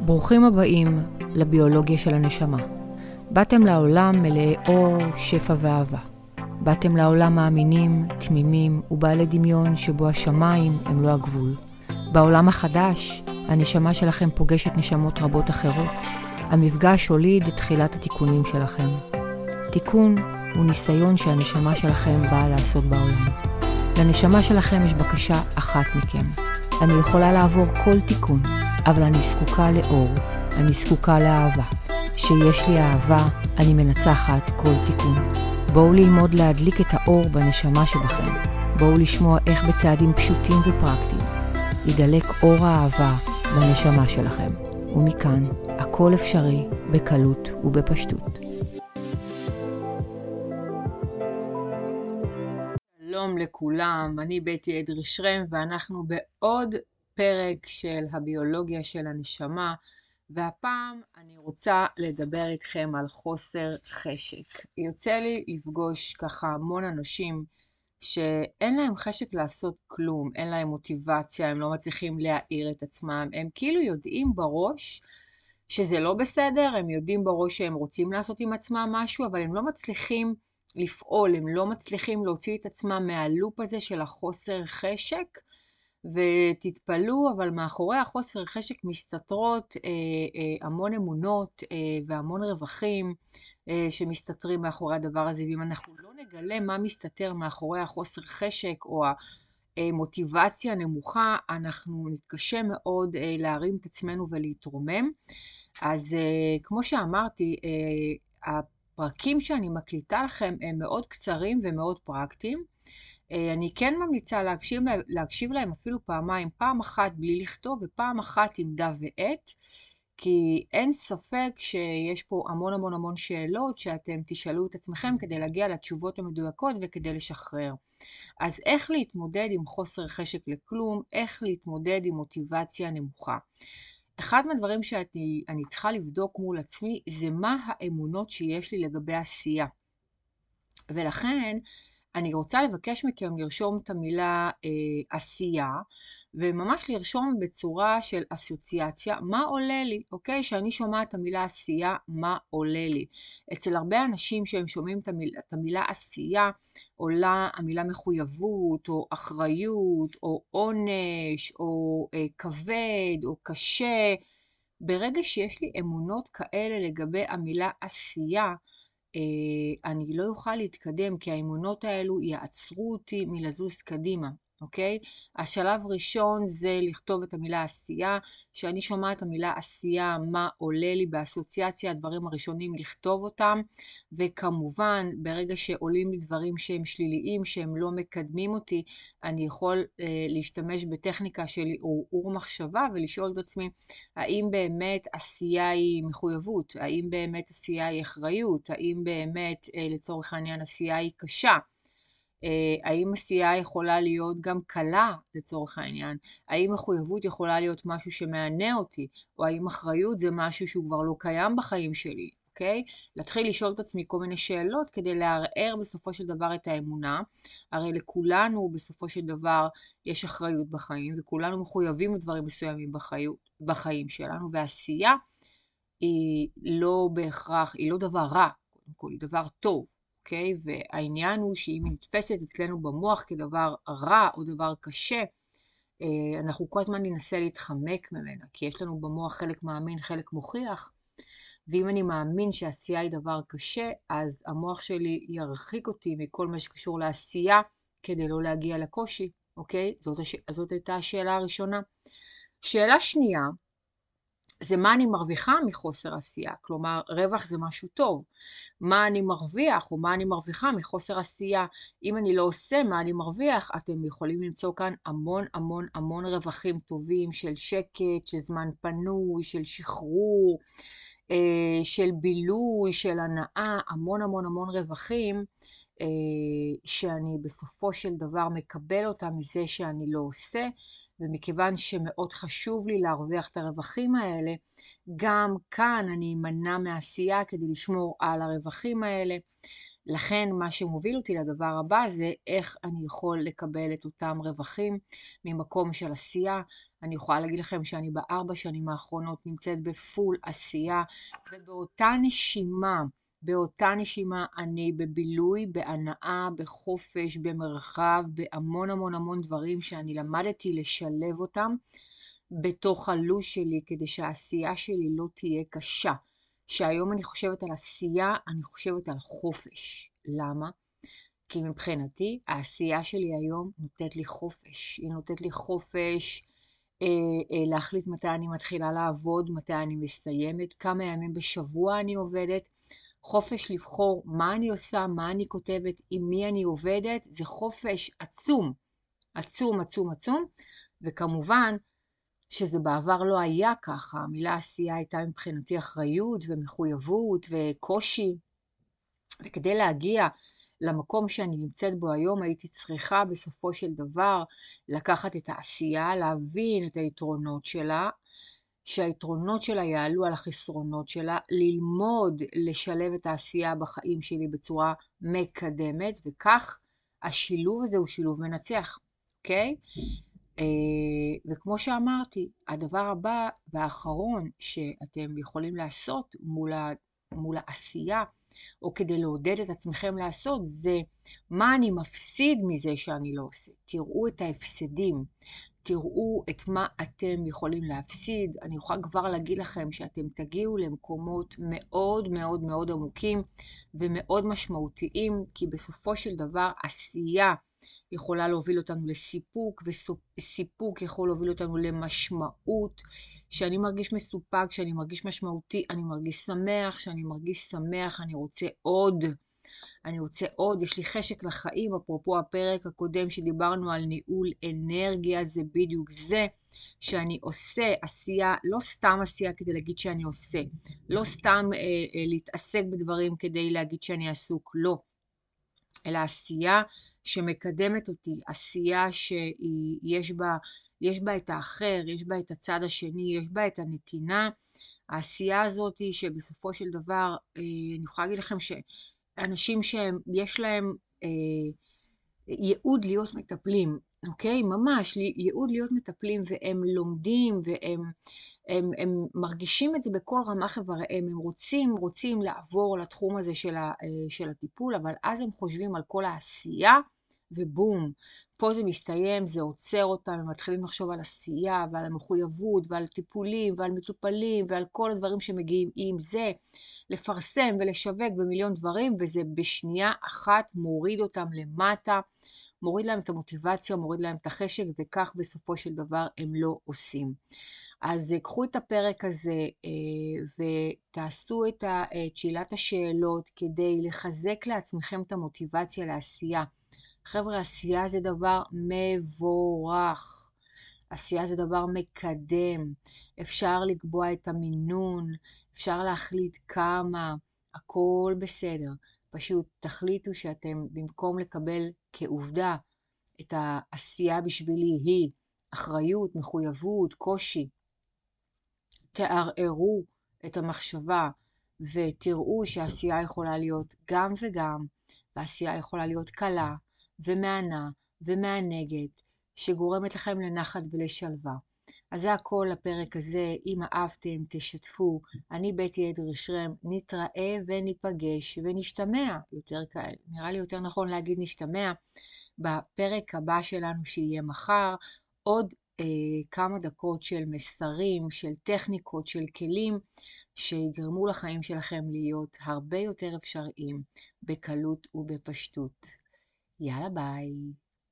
ברוכים הבאים לביולוגיה של הנשמה. באתם לעולם מלאי אור, שפע ואהבה. באתם לעולם מאמינים, תמימים ובעלי דמיון שבו השמיים הם לא הגבול. בעולם החדש, הנשמה שלכם פוגשת נשמות רבות אחרות. המפגש הוליד את תחילת התיקונים שלכם. תיקון הוא ניסיון שהנשמה שלכם באה לעשות בעולם. לנשמה שלכם יש בקשה אחת מכם. אני יכולה לעבור כל תיקון, אבל אני זקוקה לאור, אני זקוקה לאהבה. כשיש לי אהבה, אני מנצחת כל תיקון. בואו ללמוד להדליק את האור בנשמה שבכם. בואו לשמוע איך בצעדים פשוטים ופרקטיים ידלק אור האהבה בנשמה שלכם. ומכאן, הכל אפשרי, בקלות ובפשטות. שלום לכולם, אני בטי אדרי שרם ואנחנו בעוד פרק של הביולוגיה של הנשמה, והפעם אני רוצה לדבר איתכם על חוסר חשק. יוצא לי לפגוש ככה המון אנשים שאין להם חשק לעשות כלום, אין להם מוטיבציה, הם לא מצליחים להעיר את עצמם, הם כאילו יודעים בראש שזה לא בסדר, הם יודעים בראש שהם רוצים לעשות עם עצמם משהו, אבל הם לא מצליחים לפעול, הם לא מצליחים להוציא את עצמם מהלופ הזה של החוסר חשק, ותתפלאו, אבל מאחורי החוסר חשק מסתתרות אה, אה, המון אמונות אה, והמון רווחים אה, שמסתתרים מאחורי הדבר הזה, ואם אנחנו לא נגלה מה מסתתר מאחורי החוסר חשק או המוטיבציה הנמוכה, אנחנו נתקשה מאוד אה, להרים את עצמנו ולהתרומם. אז אה, כמו שאמרתי, אה, הפרקים שאני מקליטה לכם הם מאוד קצרים ומאוד פרקטיים. אה, אני כן ממליצה להקשיב, להקשיב להם אפילו פעמיים, פעם אחת בלי לכתוב ופעם אחת עם דף ועט, כי אין ספק שיש פה המון המון המון שאלות שאתם תשאלו את עצמכם כדי להגיע לתשובות המדויקות וכדי לשחרר. אז איך להתמודד עם חוסר חשק לכלום, איך להתמודד עם מוטיבציה נמוכה. אחד מהדברים שאני צריכה לבדוק מול עצמי זה מה האמונות שיש לי לגבי עשייה. ולכן אני רוצה לבקש מכם לרשום את המילה אה, עשייה, וממש לרשום בצורה של אסוציאציה, מה עולה לי, אוקיי? שאני שומעת את המילה עשייה, מה עולה לי. אצל הרבה אנשים שהם שומעים את המילה, את המילה עשייה, עולה המילה מחויבות, או אחריות, או עונש, או אה, כבד, או קשה. ברגע שיש לי אמונות כאלה לגבי המילה עשייה, אני לא אוכל להתקדם, כי האמונות האלו יעצרו אותי מלזוז קדימה. אוקיי? השלב ראשון זה לכתוב את המילה עשייה. כשאני שומעת את המילה עשייה, מה עולה לי באסוציאציה, הדברים הראשונים לכתוב אותם, וכמובן, ברגע שעולים לי דברים שהם שליליים, שהם לא מקדמים אותי, אני יכול אה, להשתמש בטכניקה של ערעור מחשבה ולשאול את עצמי, האם באמת עשייה היא מחויבות? האם באמת עשייה היא אחריות? האם באמת, אה, לצורך העניין, עשייה היא קשה? אה, האם עשייה יכולה להיות גם קלה לצורך העניין? האם מחויבות יכולה להיות משהו שמענה אותי? או האם אחריות זה משהו שהוא כבר לא קיים בחיים שלי? אוקיי? להתחיל לשאול את עצמי כל מיני שאלות כדי לערער בסופו של דבר את האמונה. הרי לכולנו בסופו של דבר יש אחריות בחיים, וכולנו מחויבים לדברים מסוימים בחיות, בחיים שלנו, ועשייה היא לא בהכרח, היא לא דבר רע, קודם כל, היא דבר טוב. אוקיי? והעניין הוא שאם היא נתפסת אצלנו במוח כדבר רע או דבר קשה, אה, אנחנו כל הזמן ננסה להתחמק ממנה, כי יש לנו במוח חלק מאמין, חלק מוכיח, ואם אני מאמין שעשייה היא דבר קשה, אז המוח שלי ירחיק אותי מכל מה שקשור לעשייה כדי לא להגיע לקושי, אוקיי? זאת, הש... זאת הייתה השאלה הראשונה. שאלה שנייה, זה מה אני מרוויחה מחוסר עשייה, כלומר רווח זה משהו טוב. מה אני מרוויח או מה אני מרוויחה מחוסר עשייה. אם אני לא עושה מה אני מרוויח, אתם יכולים למצוא כאן המון המון המון רווחים טובים של שקט, של זמן פנוי, של שחרור, אה, של בילוי, של הנאה, המון המון המון רווחים. אה, שאני בסופו של דבר מקבל אותם מזה שאני לא עושה, ומכיוון שמאוד חשוב לי להרוויח את הרווחים האלה, גם כאן אני אמנע מעשייה כדי לשמור על הרווחים האלה. לכן מה שמוביל אותי לדבר הבא זה איך אני יכול לקבל את אותם רווחים ממקום של עשייה. אני יכולה להגיד לכם שאני בארבע שנים האחרונות נמצאת בפול עשייה, ובאותה נשימה, באותה נשימה אני בבילוי, בהנאה, בחופש, במרחב, בהמון המון המון דברים שאני למדתי לשלב אותם בתוך הלו"ז שלי, כדי שהעשייה שלי לא תהיה קשה. שהיום אני חושבת על עשייה, אני חושבת על חופש. למה? כי מבחינתי העשייה שלי היום נותנת לי חופש. היא נותנת לי חופש אה, אה, להחליט מתי אני מתחילה לעבוד, מתי אני מסיימת, כמה ימים בשבוע אני עובדת. חופש לבחור מה אני עושה, מה אני כותבת, עם מי אני עובדת, זה חופש עצום, עצום, עצום, עצום. וכמובן שזה בעבר לא היה ככה, המילה עשייה הייתה מבחינתי אחריות ומחויבות וקושי. וכדי להגיע למקום שאני נמצאת בו היום, הייתי צריכה בסופו של דבר לקחת את העשייה, להבין את היתרונות שלה, שהיתרונות שלה יעלו על החסרונות שלה, ללמוד לשלב את העשייה בחיים שלי בצורה מקדמת, וכך השילוב הזה הוא שילוב מנצח, אוקיי? אה, וכמו שאמרתי, הדבר הבא והאחרון שאתם יכולים לעשות מול, ה, מול העשייה, או כדי לעודד את עצמכם לעשות, זה מה אני מפסיד מזה שאני לא עושה. תראו את ההפסדים, תראו את מה אתם יכולים להפסיד. אני יכולה כבר להגיד לכם שאתם תגיעו למקומות מאוד מאוד מאוד עמוקים ומאוד משמעותיים, כי בסופו של דבר עשייה יכולה להוביל אותנו לסיפוק, וסיפוק יכול להוביל אותנו למשמעות. כשאני מרגיש מסופק, כשאני מרגיש משמעותי, אני מרגיש שמח, כשאני מרגיש שמח, אני רוצה עוד. אני רוצה עוד, יש לי חשק לחיים, אפרופו הפרק הקודם שדיברנו על ניהול אנרגיה, זה בדיוק זה, שאני עושה עשייה, לא סתם עשייה כדי להגיד שאני עושה, לא סתם אה, אה, להתעסק בדברים כדי להגיד שאני עסוק, לא, אלא עשייה שמקדמת אותי, עשייה שיש בה, יש בה את האחר, יש בה את הצד השני, יש בה את הנתינה. העשייה הזאת היא שבסופו של דבר, אה, אני יכולה להגיד לכם שאנשים שיש להם אה, ייעוד להיות מטפלים, אוקיי? ממש, ייעוד להיות מטפלים, והם לומדים, והם הם, הם מרגישים את זה בכל רמ"ח איבריהם, הם רוצים, רוצים לעבור לתחום הזה של, ה, אה, של הטיפול, אבל אז הם חושבים על כל העשייה ובום, פה זה מסתיים, זה עוצר אותם, הם מתחילים לחשוב על עשייה ועל המחויבות ועל טיפולים ועל מטופלים ועל כל הדברים שמגיעים עם זה, לפרסם ולשווק במיליון דברים, וזה בשנייה אחת מוריד אותם למטה, מוריד להם את המוטיבציה, מוריד להם את החשק, וכך בסופו של דבר הם לא עושים. אז קחו את הפרק הזה אה, ותעשו את שאלת השאלות כדי לחזק לעצמכם את המוטיבציה לעשייה. חבר'ה, עשייה זה דבר מבורך. עשייה זה דבר מקדם. אפשר לקבוע את המינון, אפשר להחליט כמה, הכל בסדר. פשוט תחליטו שאתם, במקום לקבל כעובדה את העשייה בשבילי היא אחריות, מחויבות, קושי, תערערו את המחשבה ותראו שהעשייה יכולה להיות גם וגם, והעשייה יכולה להיות קלה, ומהנה ומענגת, שגורמת לכם לנחת ולשלווה. אז זה הכל לפרק הזה, אם אהבתם, תשתפו. אני בטי אדרי נתראה וניפגש ונשתמע, יותר כאלה. נראה לי יותר נכון להגיד נשתמע בפרק הבא שלנו שיהיה מחר, עוד אה, כמה דקות של מסרים, של טכניקות, של כלים, שיגרמו לחיים שלכם להיות הרבה יותר אפשריים, בקלות ובפשטות. יאללה ביי.